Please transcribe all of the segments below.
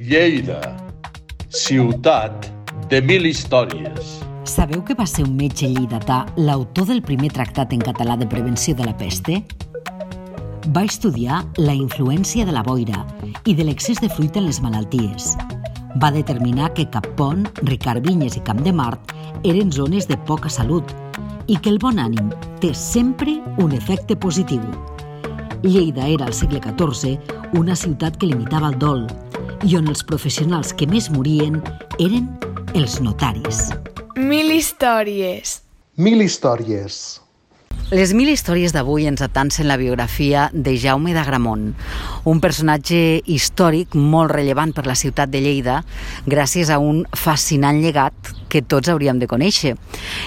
Lleida, ciutat de mil històries. Sabeu que va ser un metge lleidatà l'autor del primer tractat en català de prevenció de la peste? Va estudiar la influència de la boira i de l'excés de fruita en les malalties. Va determinar que Cappont, Ricard Vinyes i Camp de Mart eren zones de poca salut i que el bon ànim té sempre un efecte positiu. Lleida era al segle XIV una ciutat que limitava el dol i on els professionals que més morien eren els notaris. Mil històries. Mil històries. Les mil històries d'avui ens atancen la biografia de Jaume d'Agramont, un personatge històric molt rellevant per la ciutat de Lleida gràcies a un fascinant llegat que tots hauríem de conèixer.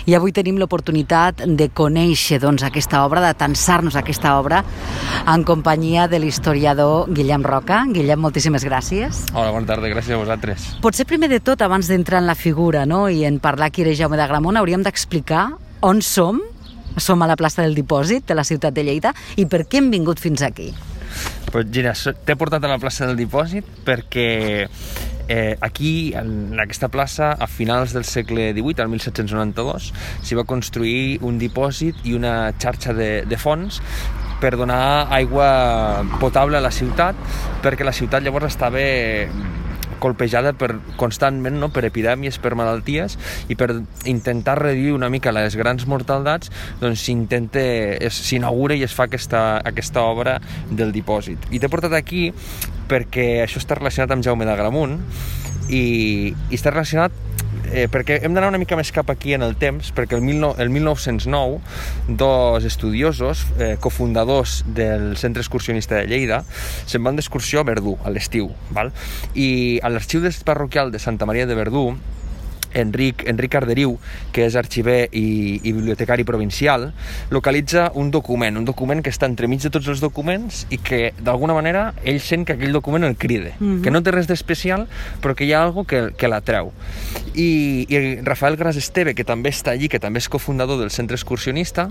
I avui tenim l'oportunitat de conèixer doncs, aquesta obra, d'atansar-nos aquesta obra en companyia de l'historiador Guillem Roca. Guillem, moltíssimes gràcies. Hola, bona tarda, gràcies a vosaltres. Potser primer de tot, abans d'entrar en la figura no? i en parlar qui era Jaume d'Agramont, hauríem d'explicar on som som a la plaça del Dipòsit de la ciutat de Lleida i per què hem vingut fins aquí? Pues, Gina, t'he portat a la plaça del Dipòsit perquè eh, aquí, en aquesta plaça, a finals del segle XVIII, al 1792, s'hi va construir un dipòsit i una xarxa de, de fonts per donar aigua potable a la ciutat, perquè la ciutat llavors estava colpejada per, constantment no? per epidèmies, per malalties i per intentar reduir una mica les grans mortaldats doncs s'inaugura i es fa aquesta, aquesta obra del dipòsit. I t'he portat aquí perquè això està relacionat amb Jaume d'Agramunt i, i està relacionat eh, perquè hem d'anar una mica més cap aquí en el temps, perquè el, 19, el 1909 dos estudiosos, eh, cofundadors del Centre Excursionista de Lleida, se'n van d'excursió a Verdú, a l'estiu, val? i a l'arxiu parroquial de Santa Maria de Verdú Enric, Enric Arderiu, que és arxiver i, i bibliotecari provincial, localitza un document, un document que està entremig de tots els documents i que, d'alguna manera, ell sent que aquell document el cride, mm -hmm. que no té res d'especial, però que hi ha algo que, que l'atreu. I, I Rafael Gras Esteve, que també està allí, que també és cofundador del centre excursionista,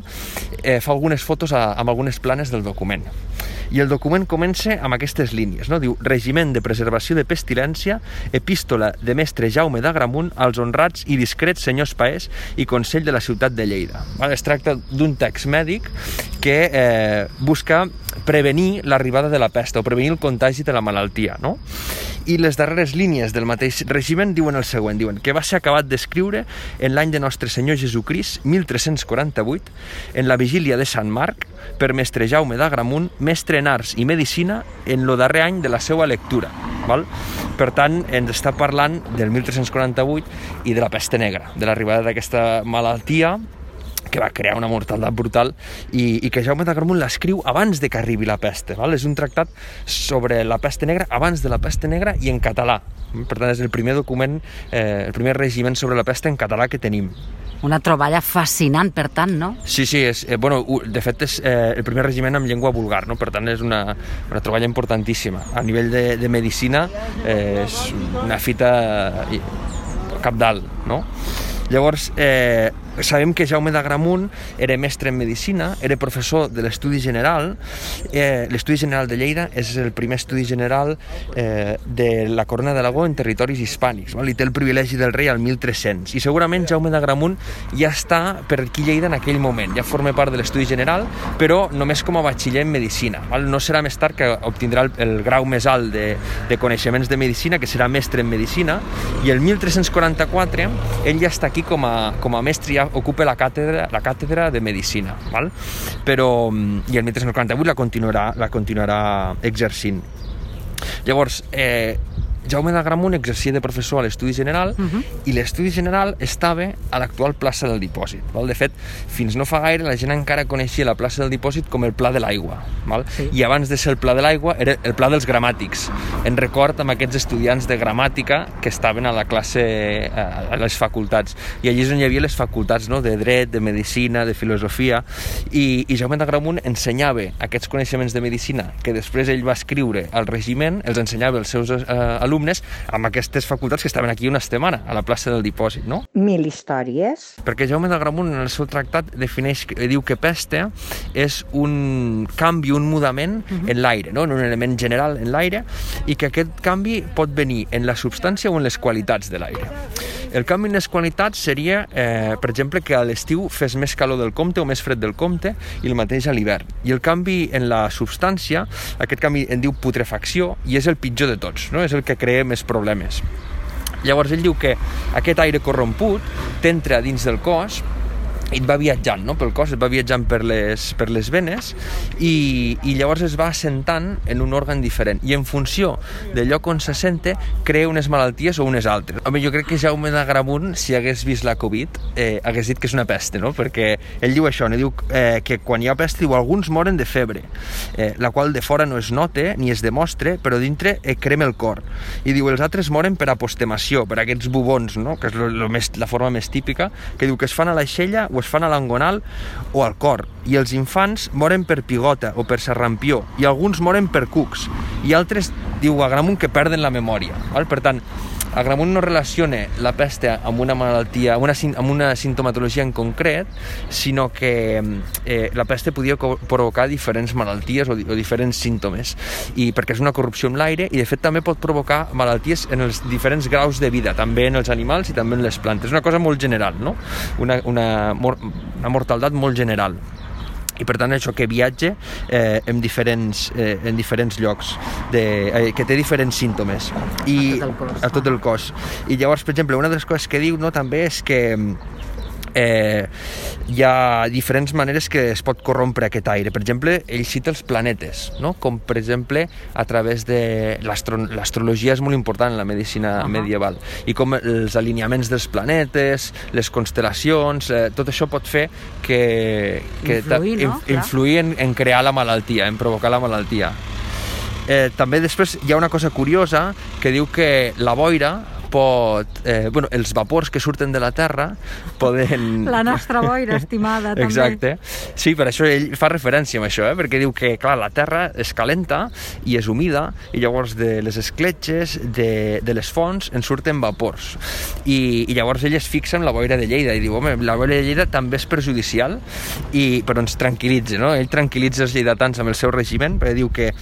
eh, fa algunes fotos a, amb algunes planes del document. I el document comença amb aquestes línies, no? Diu, Regiment de Preservació de Pestilència, epístola de mestre Jaume d'Agramunt als honrats i discrets senyors paers i Consell de la ciutat de Lleida. Es tracta d'un text mèdic que eh, busca prevenir l'arribada de la pesta o prevenir el contagi de la malaltia, no? I les darreres línies del mateix regiment diuen el següent, diuen que va ser acabat d'escriure en l'any de Nostre Senyor Jesucrist, 1348, en la vigília de Sant Marc, per mestre Jaume d'Agramunt, mestre en arts i medicina, en lo darrer any de la seva lectura. Val? Per tant, ens està parlant del 1348 i de la peste negra, de l'arribada d'aquesta malaltia que va crear una mortalitat brutal i, i que Jaume d'Agramunt l'escriu abans de que arribi la peste. Val? És un tractat sobre la peste negra abans de la peste negra i en català. Per tant, és el primer document, eh, el primer regiment sobre la peste en català que tenim. Una troballa fascinant, per tant, no? Sí, sí, és, eh, bueno, de fet és eh, el primer regiment amb llengua vulgar, no? per tant és una, una troballa importantíssima. A nivell de, de medicina eh, és una fita capdalt, no? Llavors, eh, sabem que Jaume d'Agramunt era mestre en medicina, era professor de l'Estudi General. Eh, L'Estudi General de Lleida és el primer estudi general eh, de la Corona d'Aragó en territoris hispànics. Val? I té el privilegi del rei al 1300. I segurament Jaume d'Agramunt ja està per aquí Lleida en aquell moment. Ja forma part de l'Estudi General, però només com a batxiller en medicina. Val? No serà més tard que obtindrà el, el grau més alt de, de coneixements de medicina, que serà mestre en medicina, i el 1344 ell ja està aquí com a, com a mestre, ja ocupa la càtedra, la càtedra de Medicina, val? però mm, i el 1348 la continuarà, la continuarà exercint. Llavors, eh, Jaume d'Agramunt exercia de professor a l'Estudi General uh -huh. i l'Estudi General estava a l'actual plaça del Dipòsit. Val? De fet, fins no fa gaire la gent encara coneixia la plaça del Dipòsit com el Pla de l'Aigua. Sí. I abans de ser el Pla de l'Aigua era el Pla dels Gramàtics, en record amb aquests estudiants de gramàtica que estaven a la classe, a les facultats. I allí és on hi havia les facultats no? de dret, de medicina, de filosofia, i, i Jaume d'Agramunt ensenyava aquests coneixements de medicina que després ell va escriure al regiment, els ensenyava als seus eh, alumnes alumnes amb aquestes facultats que estaven aquí una setmana, a la plaça del dipòsit, no? Mil històries. Perquè Jaume d'Agramunt, en el seu tractat, defineix, diu que peste és un canvi, un mudament uh -huh. en l'aire, no? en un element general en l'aire, i que aquest canvi pot venir en la substància o en les qualitats de l'aire. El canvi en les qualitats seria, eh, per exemple, que a l'estiu fes més calor del compte o més fred del compte i el mateix a l'hivern. I el canvi en la substància, aquest canvi en diu putrefacció i és el pitjor de tots, no? és el que crea més problemes. Llavors ell diu que aquest aire corromput t'entra dins del cos et va viatjant no? pel cos, va viatjant per les, per les venes i, i llavors es va assentant en un òrgan diferent i en funció del lloc on s'assente crea unes malalties o unes altres. Home, jo crec que Jaume d'Agramunt, si hagués vist la Covid, eh, hagués dit que és una peste, no? perquè ell diu això, no? diu eh, que quan hi ha peste, diu, alguns moren de febre, eh, la qual de fora no es nota ni es demostra, però dintre eh, crema el cor. I diu, els altres moren per apostemació, per aquests bubons, no? que és lo, lo més, la forma més típica, que diu que es fan a l'aixella o es fan a l'angonal o al cor. I els infants moren per pigota o per serrampió, i alguns moren per cucs, i altres, diu Agramunt, que perden la memòria. Val? Per tant, Agramunt no relaciona la peste amb una malaltia, amb una, amb una sintomatologia en concret, sinó que eh, la peste podia provocar diferents malalties o, o diferents símptomes, i perquè és una corrupció en l'aire i de fet també pot provocar malalties en els diferents graus de vida, també en els animals i també en les plantes. És una cosa molt general, no? Una, una, una mortaldat molt general i per tant això que viatge eh, en, diferents, eh, en diferents llocs de, eh, que té diferents símptomes. I, a tot el cos, a tot el cos. I llavors per exemple una de les coses que diu no, també és que eh, hi ha diferents maneres que es pot corrompre aquest aire. Per exemple, ell cita els planetes, no? com per exemple a través de l'astrologia és molt important en la medicina uh -huh. medieval i com els alineaments dels planetes, les constel·lacions, eh, tot això pot fer que, que influir, no? influir en, en crear la malaltia, en provocar la malaltia. Eh, també després hi ha una cosa curiosa que diu que la boira pot... Eh, bueno, els vapors que surten de la Terra poden... La nostra boira, estimada, també. Exacte. Sí, per això ell fa referència amb això, eh? perquè diu que, clar, la Terra és calenta i és humida, i llavors de les escletxes, de, de les fonts, en surten vapors. I, I llavors ell es fixa en la boira de Lleida i diu, home, la boira de Lleida també és perjudicial, i, però ens tranquil·litza, no? Ell tranquil·litza els lleidatans amb el seu regiment, perquè diu que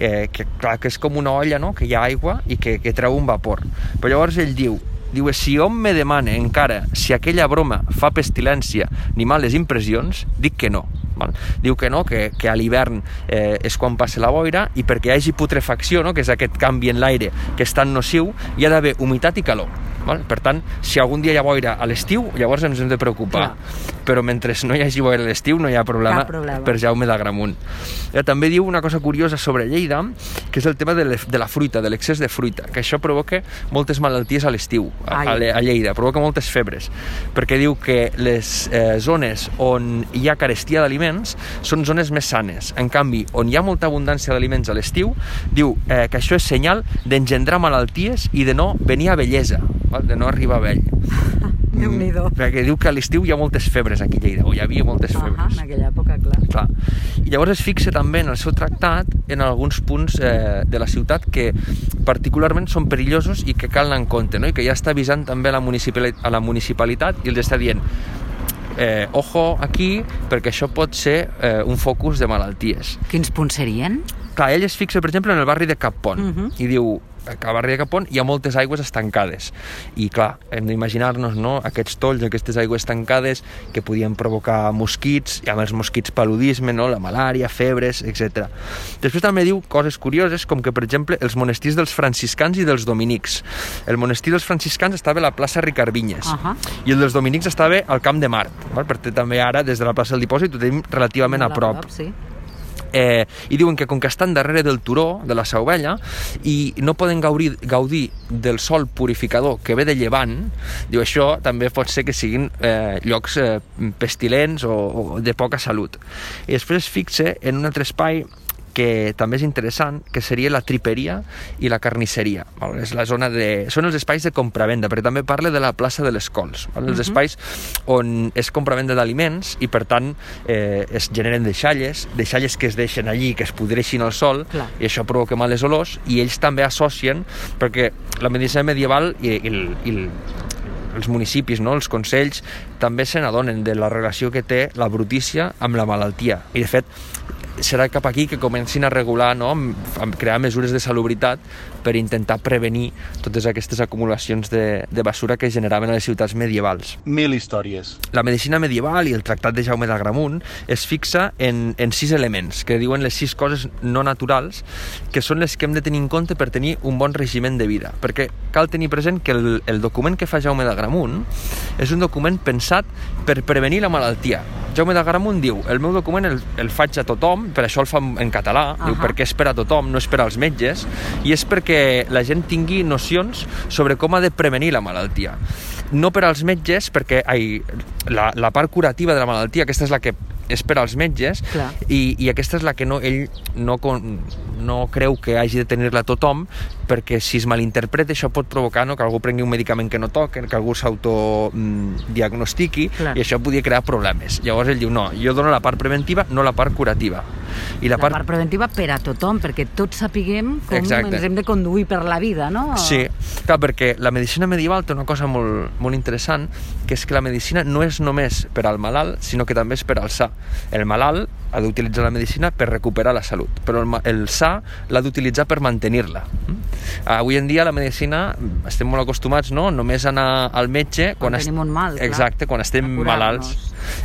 eh, que, clar, que és com una olla, no?, que hi ha aigua i que, que treu un vapor. Però llavors ell diu, diu, si hom me demana encara si aquella broma fa pestilència ni males impressions, dic que no. Val? Diu que no, que, que a l'hivern eh, és quan passa la boira i perquè hi hagi putrefacció, no? que és aquest canvi en l'aire que és tan nociu, hi ha d'haver humitat i calor. Val? Per tant, si algun dia hi ha boira a l'estiu, llavors ens hem de preocupar. Clar. Però mentre no hi hagi boira a l'estiu no hi ha problema, problema. per Jaume d'Agramunt. Eh, també diu una cosa curiosa sobre Lleida, que és el tema de, de la fruita, de l'excés de fruita, que això provoca moltes malalties a l'estiu, a, a, a Lleida, provoca moltes febres, perquè diu que les eh, zones on hi ha carestia d'aliments són zones més sanes. En canvi, on hi ha molta abundància d'aliments a l'estiu, diu eh, que això és senyal d'engendrar malalties i de no venir a bellesa val? de no arribar vell. déu nhi mm, Perquè diu que a l'estiu hi ha moltes febres aquí a Lleida, o hi havia moltes febres. en aquella època, clar. clar. I llavors es fixa també en el seu tractat en alguns punts eh, de la ciutat que particularment són perillosos i que cal anar en compte, no? i que ja està avisant també a la, municipalitat, a la municipalitat i els està dient eh, ojo aquí, perquè això pot ser eh, un focus de malalties. Quins punts serien? Clar, ell es fixa, per exemple, en el barri de Cappont Uh -huh. i diu, a barri de Capont hi ha moltes aigües estancades i clar, hem d'imaginar-nos no? aquests tolls, aquestes aigües estancades que podien provocar mosquits i amb els mosquits paludisme, no? la malària, febres, etc. Després també diu coses curioses com que per exemple els monestirs dels franciscans i dels dominics el monestir dels franciscans estava a la plaça Ricard Vinyes Uh -huh. i el dels dominics estava al Camp de Mart val? perquè també ara des de la plaça del dipòsit ho tenim relativament a prop Sí. Eh, i diuen que com que estan darrere del turó de la Sa Ovella i no poden gaudir, gaudir del sol purificador que ve de llevant, diu això també pot ser que siguin eh, llocs eh, pestilents o, o de poca salut. I després es fixa en un altre espai que també és interessant, que seria la triperia i la carnisseria. Val? És la zona de... Són els espais de compravenda, perquè també parla de la plaça de les Cols, val? els espais on és compravenda d'aliments i, per tant, eh, es generen deixalles, deixalles que es deixen allí, que es podreixin al sol, Clar. i això provoca males olors, i ells també associen, perquè la medicina medieval i, i, el, i el, els municipis, no? els consells, també se n'adonen de la relació que té la brutícia amb la malaltia. I, de fet, serà cap aquí que comencin a regular, no? amb crear mesures de salubritat per intentar prevenir totes aquestes acumulacions de, de basura que generaven a les ciutats medievals. Mil històries. La medicina medieval i el tractat de Jaume d'Agramunt es fixa en, en sis elements, que diuen les sis coses no naturals, que són les que hem de tenir en compte per tenir un bon regiment de vida. Perquè cal tenir present que el, el document que fa Jaume d'Agramunt és un document pensat per prevenir la malaltia. Jaume d'Agramunt diu, el meu document el, el faig a tothom, per això el fa en català, uh diu, Ahà. perquè és per a tothom, no és per als metges, i és perquè la gent tingui nocions sobre com ha de prevenir la malaltia. No per als metges, perquè ai, la, la part curativa de la malaltia, aquesta és la que és per als metges Clar. i, i aquesta és la que no, ell no, no creu que hagi de tenir-la tothom perquè si es malinterpreta això pot provocar no, que algú prengui un medicament que no toca, que algú s'autodiagnostiqui Clar. i això podria crear problemes. Llavors ell diu, no, jo dono la part preventiva, no la part curativa. I La part preventiva per a tothom, perquè tots sapiguem com Exacte. ens hem de conduir per la vida, no? Sí, clar, perquè la medicina medieval té una cosa molt, molt interessant, que és que la medicina no és només per al malalt, sinó que també és per al sa. El malalt ha d'utilitzar la medicina per recuperar la salut, però el, el sa l'ha d'utilitzar per mantenir-la. Mm? Avui en dia la medicina estem molt acostumats, no?, només a anar al metge Quan est- tenim un mal, clar. Exacte, quan estem malalts.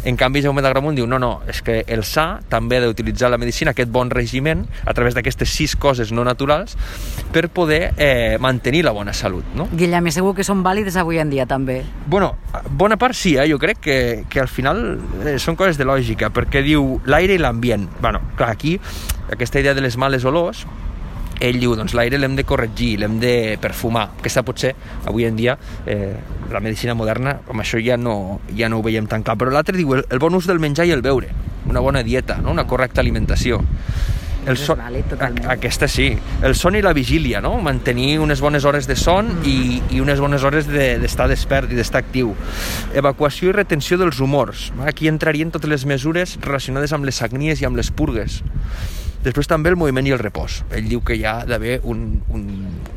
En canvi, Jaume d'Agramunt diu, no, no, és que el sa també ha d'utilitzar la medicina, aquest bon regiment, a través d'aquestes sis coses no naturals, per poder eh, mantenir la bona salut, no? Guillem, i segur que són vàlides avui en dia també. Bueno, bona part sí, eh? jo crec que, que al final eh, són coses de lògica, perquè diu l'aire i l'ambient. bueno, clar, aquí aquesta idea de les males olors, ell diu, doncs l'aire l'hem de corregir, l'hem de perfumar. Aquesta potser, avui en dia, eh, la medicina moderna, amb això ja no, ja no ho veiem tan clar. Però l'altre diu el, el bon ús del menjar i el beure, una bona dieta, no? una correcta alimentació. El son, vàlid, totalment. a- aquesta sí. El son i la vigília, no? Mantenir unes bones hores de son i, i unes bones hores de- d'estar de, despert i d'estar actiu. Evacuació i retenció dels humors. Aquí entrarien totes les mesures relacionades amb les sagnies i amb les purgues. Després també el moviment i el repòs. Ell diu que hi ha d'haver un, un,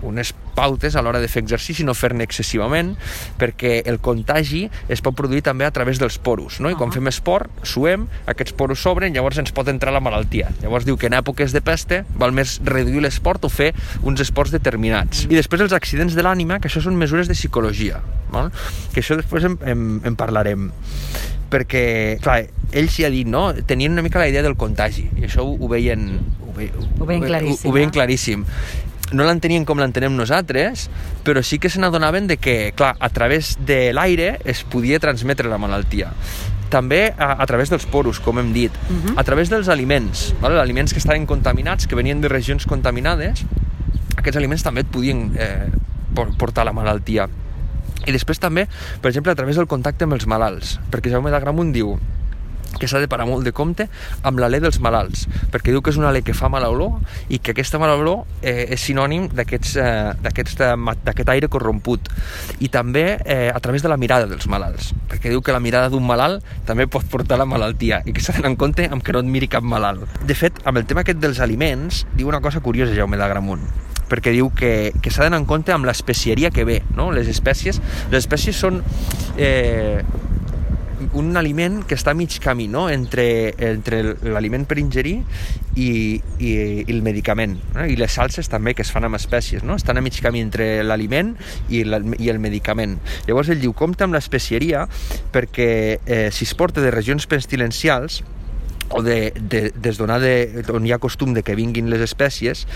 unes pautes a l'hora de fer exercici, no fer-ne excessivament, perquè el contagi es pot produir també a través dels poros, no? I quan Ah. fem esport, suem, aquests poros s'obren, llavors ens pot entrar la malaltia. Llavors diu que en èpoques de peste val més reduir l'esport o fer uns esports determinats. I després els accidents de l'ànima, que això són mesures de psicologia, val? que això després en, en, en parlarem perquè, clar, ell s'hi ha dit, no? Tenien una mica la idea del contagi, i això ho, ho veien... Ho, ve, Ho veien claríssim, Ho, ho veien eh? No l'entenien com l'entenem nosaltres, però sí que se n'adonaven de que, clar, a través de l'aire es podia transmetre la malaltia. També a, a través dels poros, com hem dit, Mhm. a través dels aliments, vale? aliments que estaven contaminats, que venien de regions contaminades, aquests aliments també et podien eh, por- portar la malaltia. I després també, per exemple, a través del contacte amb els malalts, perquè Jaume d'Agramunt diu que s'ha de parar molt de compte amb l'alè dels malalts, perquè diu que és una alè que fa mala olor i que aquesta mala olor eh, és sinònim eh, d'aquests, eh, d'aquest aire corromput. I també eh, a través de la mirada dels malalts, perquè diu que la mirada d'un malalt també pot portar la malaltia i que s'ha d'anar en compte amb que no et miri cap malalt. De fet, amb el tema aquest dels aliments, diu una cosa curiosa Jaume d'Agramunt, perquè diu que, que s'ha d'anar en compte amb l'especieria que ve, no? Les espècies, les espècies són eh, un aliment que està a mig camí, no? Entre, entre l'aliment per ingerir i, i, i el medicament. No? I les salses també, que es fan amb espècies, no? Estan a mig camí entre l'aliment i, la, i el medicament. Llavors ell diu, compta amb l'especieria perquè eh, si es porta de regions pestilencials, o de, de, des d'on de, on hi ha costum de que vinguin les espècies,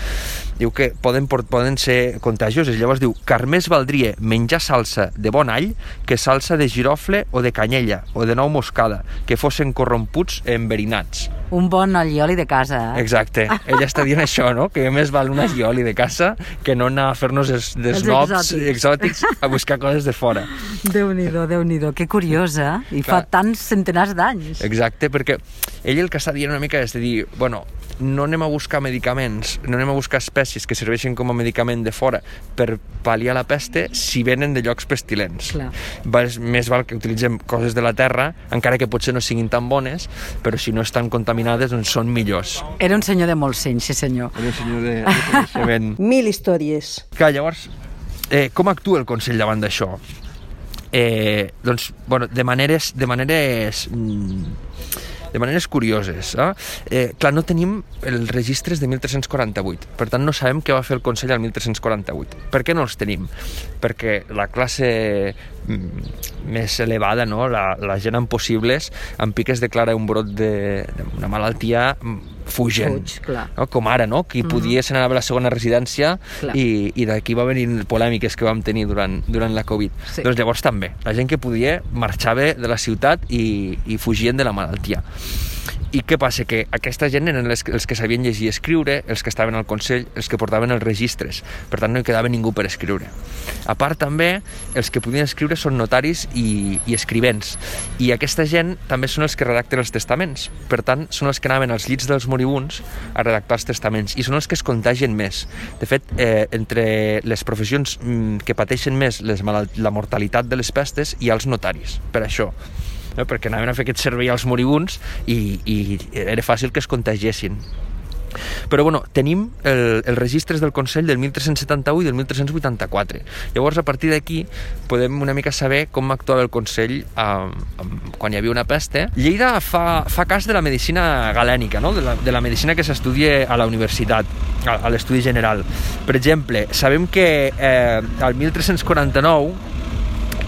diu que poden, poden ser contagioses. Llavors diu, car més valdria menjar salsa de bon all que salsa de girofle o de canyella o de nou moscada, que fossin corromputs enverinats. Un bon allioli de casa, eh? Exacte. Ella està dient això, no? Que més val un allioli de casa que no anar a fer-nos els, Els els nobs exòtics. exòtics a buscar coses de fora. Déu-n'hi-do, déu nhi déu Que curiosa, eh? I fa Clar. tants centenars d'anys. Exacte, perquè ell el que està dient una mica és de dir, bueno, no anem a buscar medicaments, no anem a buscar espècies que serveixin com a medicament de fora per pal·liar la peste si venen de llocs pestilents. Clar. Va, més val que utilitzem coses de la terra, encara que potser no siguin tan bones, però si no estan contaminades, doncs són millors. Era un senyor de molts senys, sí senyor. Era un senyor de, de coneixement. Mil històries. Clar, llavors, eh, com actua el Consell davant d'això? Eh, doncs, bueno, de maneres, de maneres mm, de maneres curioses. Eh? Eh, clar, no tenim els registres de 1348, per tant no sabem què va fer el Consell al 1348. Per què no els tenim? Perquè la classe més elevada, no? la, la gent amb possibles, en piques declara un brot d'una malaltia mm, fugen, Fuig, clar. no? com ara, no? qui podia se n'anava a la segona residència Clar. i, i d'aquí va venir polèmiques que vam tenir durant, durant la Covid. Sí. Doncs llavors també, la gent que podia marxava de la ciutat i, i fugien de la malaltia. I què passa? Que aquesta gent eren els, els que sabien llegir i escriure, els que estaven al Consell, els que portaven els registres. Per tant, no hi quedava ningú per escriure. A part, també, els que podien escriure són notaris i, i escrivents. I aquesta gent també són els que redacten els testaments. Per tant, són els que anaven als llits dels moribuns a redactar els testaments i són els que es contagien més. De fet, eh, entre les professions mm, que pateixen més les la mortalitat de les pestes hi ha els notaris, per això no? perquè anaven a fer aquest servei als moribuns i, i era fàcil que es contagiessin. Però bueno, tenim el, els registres del Consell del 1371 i del 1384. Llavors, a partir d'aquí, podem una mica saber com actuava el Consell eh, quan hi havia una peste. Lleida fa, fa cas de la medicina galènica, no? de, la, de la medicina que s'estudia a la universitat, a, a l'estudi general. Per exemple, sabem que eh, al 1349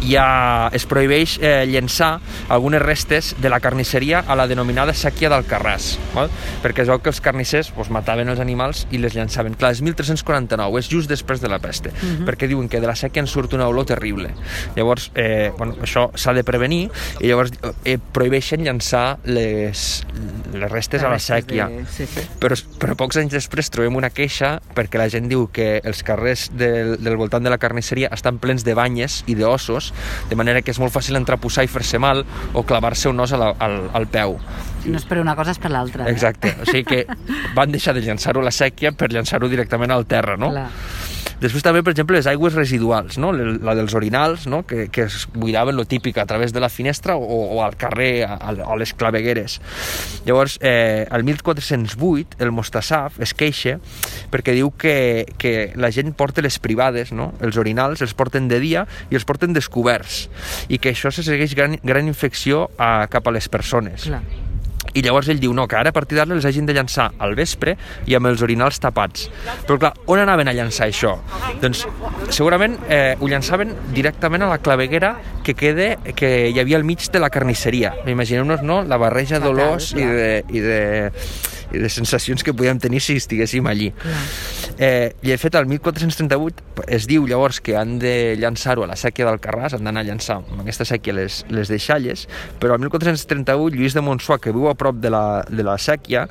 ja es prohibeix eh, llençar algunes restes de la carnisseria a la denominada sèquia d'Alcarràs, val? perquè es veu que els carnissers pues, mataven els animals i les llançaven. Clar, és 1349, és just després de la peste, uh -huh. perquè diuen que de la sèquia en surt una olor terrible. Llavors, eh, bueno, això s'ha de prevenir i llavors eh, prohibeixen llançar les, les restes a la sèquia. De... Sí, sí. Però, però pocs anys després trobem una queixa perquè la gent diu que els carrers del, del voltant de la carnisseria estan plens de banyes i d'ossos, de manera que és molt fàcil entrapussar i fer-se mal o clavar-se un os al, al, al peu. No és per una cosa, és per l'altra. Eh? Exacte, o sigui que van deixar de llançar-ho a la sèquia per llançar-ho directament al terra, no? Clar. Després també, per exemple, les aigües residuals, no? la dels orinals, no? que, que es buidaven lo típic a través de la finestra o, o al carrer, a, a les clavegueres. Llavors, eh, el 1408, el Mostassaf es queixa perquè diu que, que la gent porta les privades, no? els orinals, els porten de dia i els porten descoberts, i que això se segueix gran, gran infecció a, cap a les persones. Clar. I llavors ell diu, no, que ara a partir d'ara els hagin de llançar al vespre i amb els orinals tapats. Però clar, on anaven a llançar això? Doncs segurament eh, ho llançaven directament a la claveguera que queda, que hi havia al mig de la carnisseria. Imaginem-nos, no?, la barreja d'olors i de, i de i de sensacions que podíem tenir si estiguéssim allí. Eh, I de fet, el 1438 es diu llavors que han de llançar-ho a la sèquia del Carràs, han d'anar a llançar amb aquesta sèquia les, les deixalles, però el 1438 Lluís de Montsua, que viu a prop de la, de la sèquia,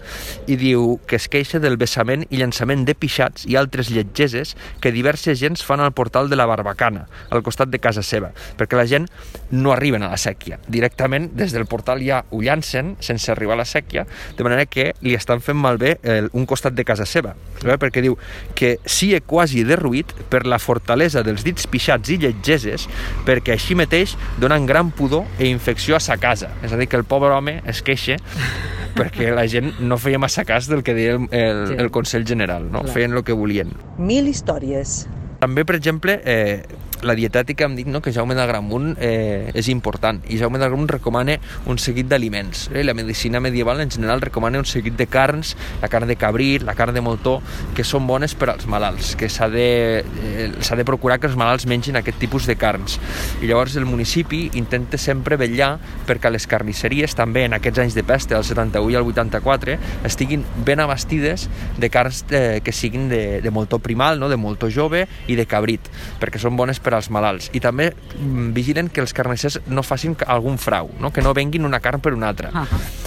i diu que es queixa del vessament i llançament de pixats i altres lletgeses que diverses gens fan al portal de la Barbacana, al costat de casa seva, perquè la gent no arriben a la sèquia. Directament, des del portal ja ho llancen, sense arribar a la sèquia, de manera que li estan fent malbé el, un costat de casa seva. Clar. Perquè diu que sia quasi derruït per la fortalesa dels dits pixats i lletgeses, perquè així mateix donen gran pudor i infecció a sa casa. És a dir, que el pobre home es queixa perquè la gent no feia massa cas del que deia el, el, Sí. el Consell General, no? Clar. Feien el que volien. Mil històries. També, per exemple, eh, la dietètica em dic no, que Jaume d'Agramunt eh, és important i Jaume d'Agramunt recomana un seguit d'aliments. Eh? La medicina medieval en general recomana un seguit de carns, la carn de cabrit, la carn de moltó, que són bones per als malalts, que s'ha de, eh, de procurar que els malalts mengin aquest tipus de carns. I llavors el municipi intenta sempre vetllar perquè les carnisseries també en aquests anys de peste, del 71 i el 84, estiguin ben abastides de carns eh, que siguin de, de moltó primal, no? de moltó jove i de cabrit, perquè són bones per als malalts. I també mm, vigilen que els carnissers no facin algun frau, no? que no venguin una carn per una altra. Ah.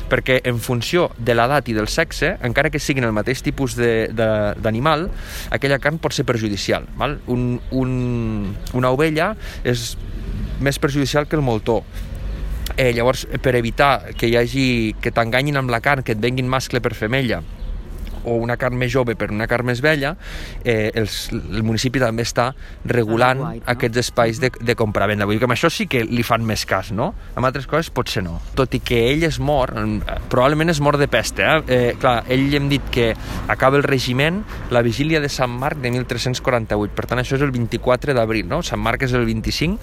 Perquè en funció de l'edat i del sexe, encara que siguin el mateix tipus d'animal, aquella carn pot ser perjudicial. Val? Un, un, una ovella és més perjudicial que el moltó. Eh, llavors, per evitar que hi hagi que t'enganyin amb la carn, que et venguin mascle per femella, o una carn més jove per una carn més vella, eh, els, el municipi també està regulant Adequat, no? aquests espais de, de compra-venda. Vull dir que amb això sí que li fan més cas, no? Amb altres coses potser no. Tot i que ell es mor, eh, probablement es mor de peste, eh? eh clar, ell hem dit que acaba el regiment la vigília de Sant Marc de 1348, per tant això és el 24 d'abril, no? Sant Marc és el 25,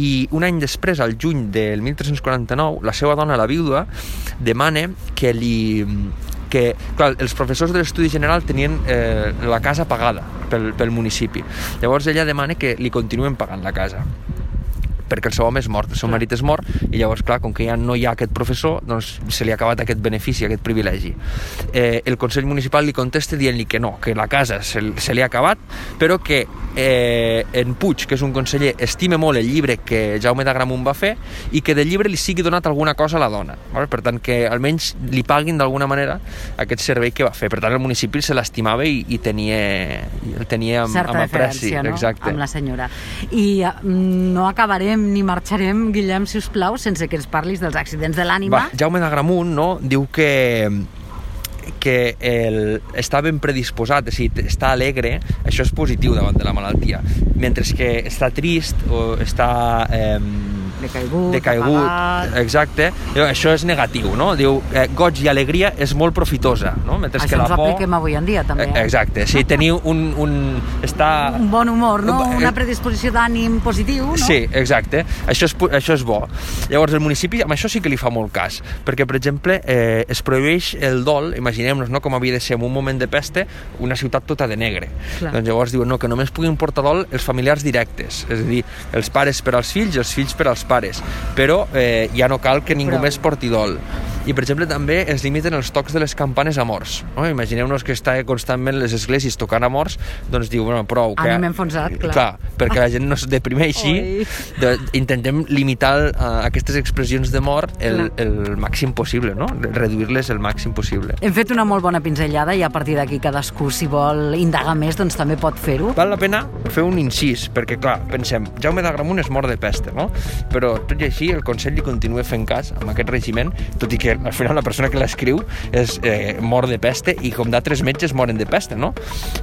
i un any després, al juny del 1349, la seva dona, la vídua, demana que li que clar, els professors de l'estudi general tenien eh, la casa pagada pel, pel municipi. Llavors ella demana que li continuen pagant la casa perquè el seu home és mort, el seu marit és mort i llavors, clar, com que ja no hi ha aquest professor doncs se li ha acabat aquest benefici, aquest privilegi eh, el Consell Municipal li contesta dient-li que no, que la casa se, se li ha acabat però que eh, en Puig, que és un conseller, estime molt el llibre que Jaume d'Agramunt va fer i que del llibre li sigui donat alguna cosa a la dona vale? per tant que almenys li paguin d'alguna manera aquest servei que va fer per tant el municipi se l'estimava i, i tenia, el tenia amb, Certa amb apreci no? exacte. amb la senyora. I eh, no acabarem ni marxarem, Guillem, si us plau, sense que ens parlis dels accidents de l'ànima. Jaume d'Agramunt no, diu que que el, està ben predisposat, a dir, està alegre, això és positiu davant de la malaltia. Mentre que està trist o està eh, Decaigut, decaigut, apagat. exacte, això és negatiu, no? Diu, eh, goig i alegria és molt profitosa, no? Mentre Això que la ens ho por... apliquem avui en dia, també. Eh, Eh? Exacte, si teniu un... un està... Un bon humor, no? Eh, Una predisposició d'ànim positiu, no? Sí, exacte. Això és, això és bo. Llavors, el municipi amb això sí que li fa molt cas, perquè, per exemple, eh, es prohibeix el dol, imaginem-nos no, com havia de ser en un moment de peste una ciutat tota de negre. Clar. Doncs llavors diuen no, que només puguin portar dol els familiars directes, és a dir, els pares per als fills els fills per als pares, però eh, ja no cal que ningú Prou. més porti dol. I, per exemple, també es limiten els tocs de les campanes a morts. No? Imagineu-nos que està constantment les esglésies tocant a morts, doncs diu, bueno, prou. Que... Ànim enfonsat, clar. Clar, perquè la gent no es deprimeixi, de, intentem limitar uh, aquestes expressions de mort el, el màxim possible, no? Reduir-les el màxim possible. Hem fet una molt bona pinzellada i a partir d'aquí cadascú, si vol indagar més, doncs també pot fer-ho. Val la pena fer un incís, perquè, clar, pensem, Jaume d'Agramunt és mort de peste, no? Però, tot i així, el Consell li continua fent cas amb aquest regiment, tot i que al final la persona que l'escriu és eh, mort de peste i com d'altres metges moren de peste, no?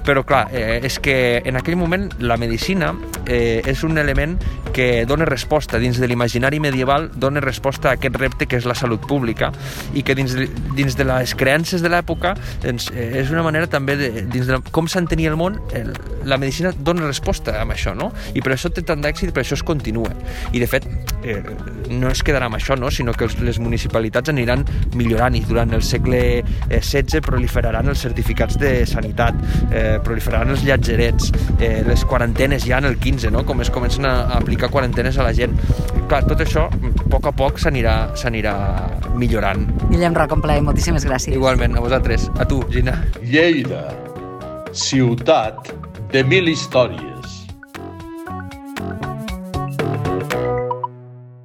Però, clar, eh, és que en aquell moment la medicina eh, és un element que dona resposta dins de l'imaginari medieval, dona resposta a aquest repte que és la salut pública i que dins de, dins de les creences de l'època doncs, eh, és una manera també de, dins de com s'entenia el món el, la medicina dona resposta amb això no? i per això té tant d'èxit per això es continua i de fet eh, no es quedarà amb això no? sinó que els, les municipalitats aniran millorant i durant el segle eh, XVI proliferaran els certificats de sanitat eh, proliferaran els llatgerets eh, les quarantenes ja en el 15 no? com es comencen a aplicar quarantenes a la gent clar, tot això a poc a poc s'anirà s'anirà millorant Guillem Rocomplaer, moltíssimes gràcies. igualment a vosaltres, a tu Gina Lleida, ciutat de mil històries.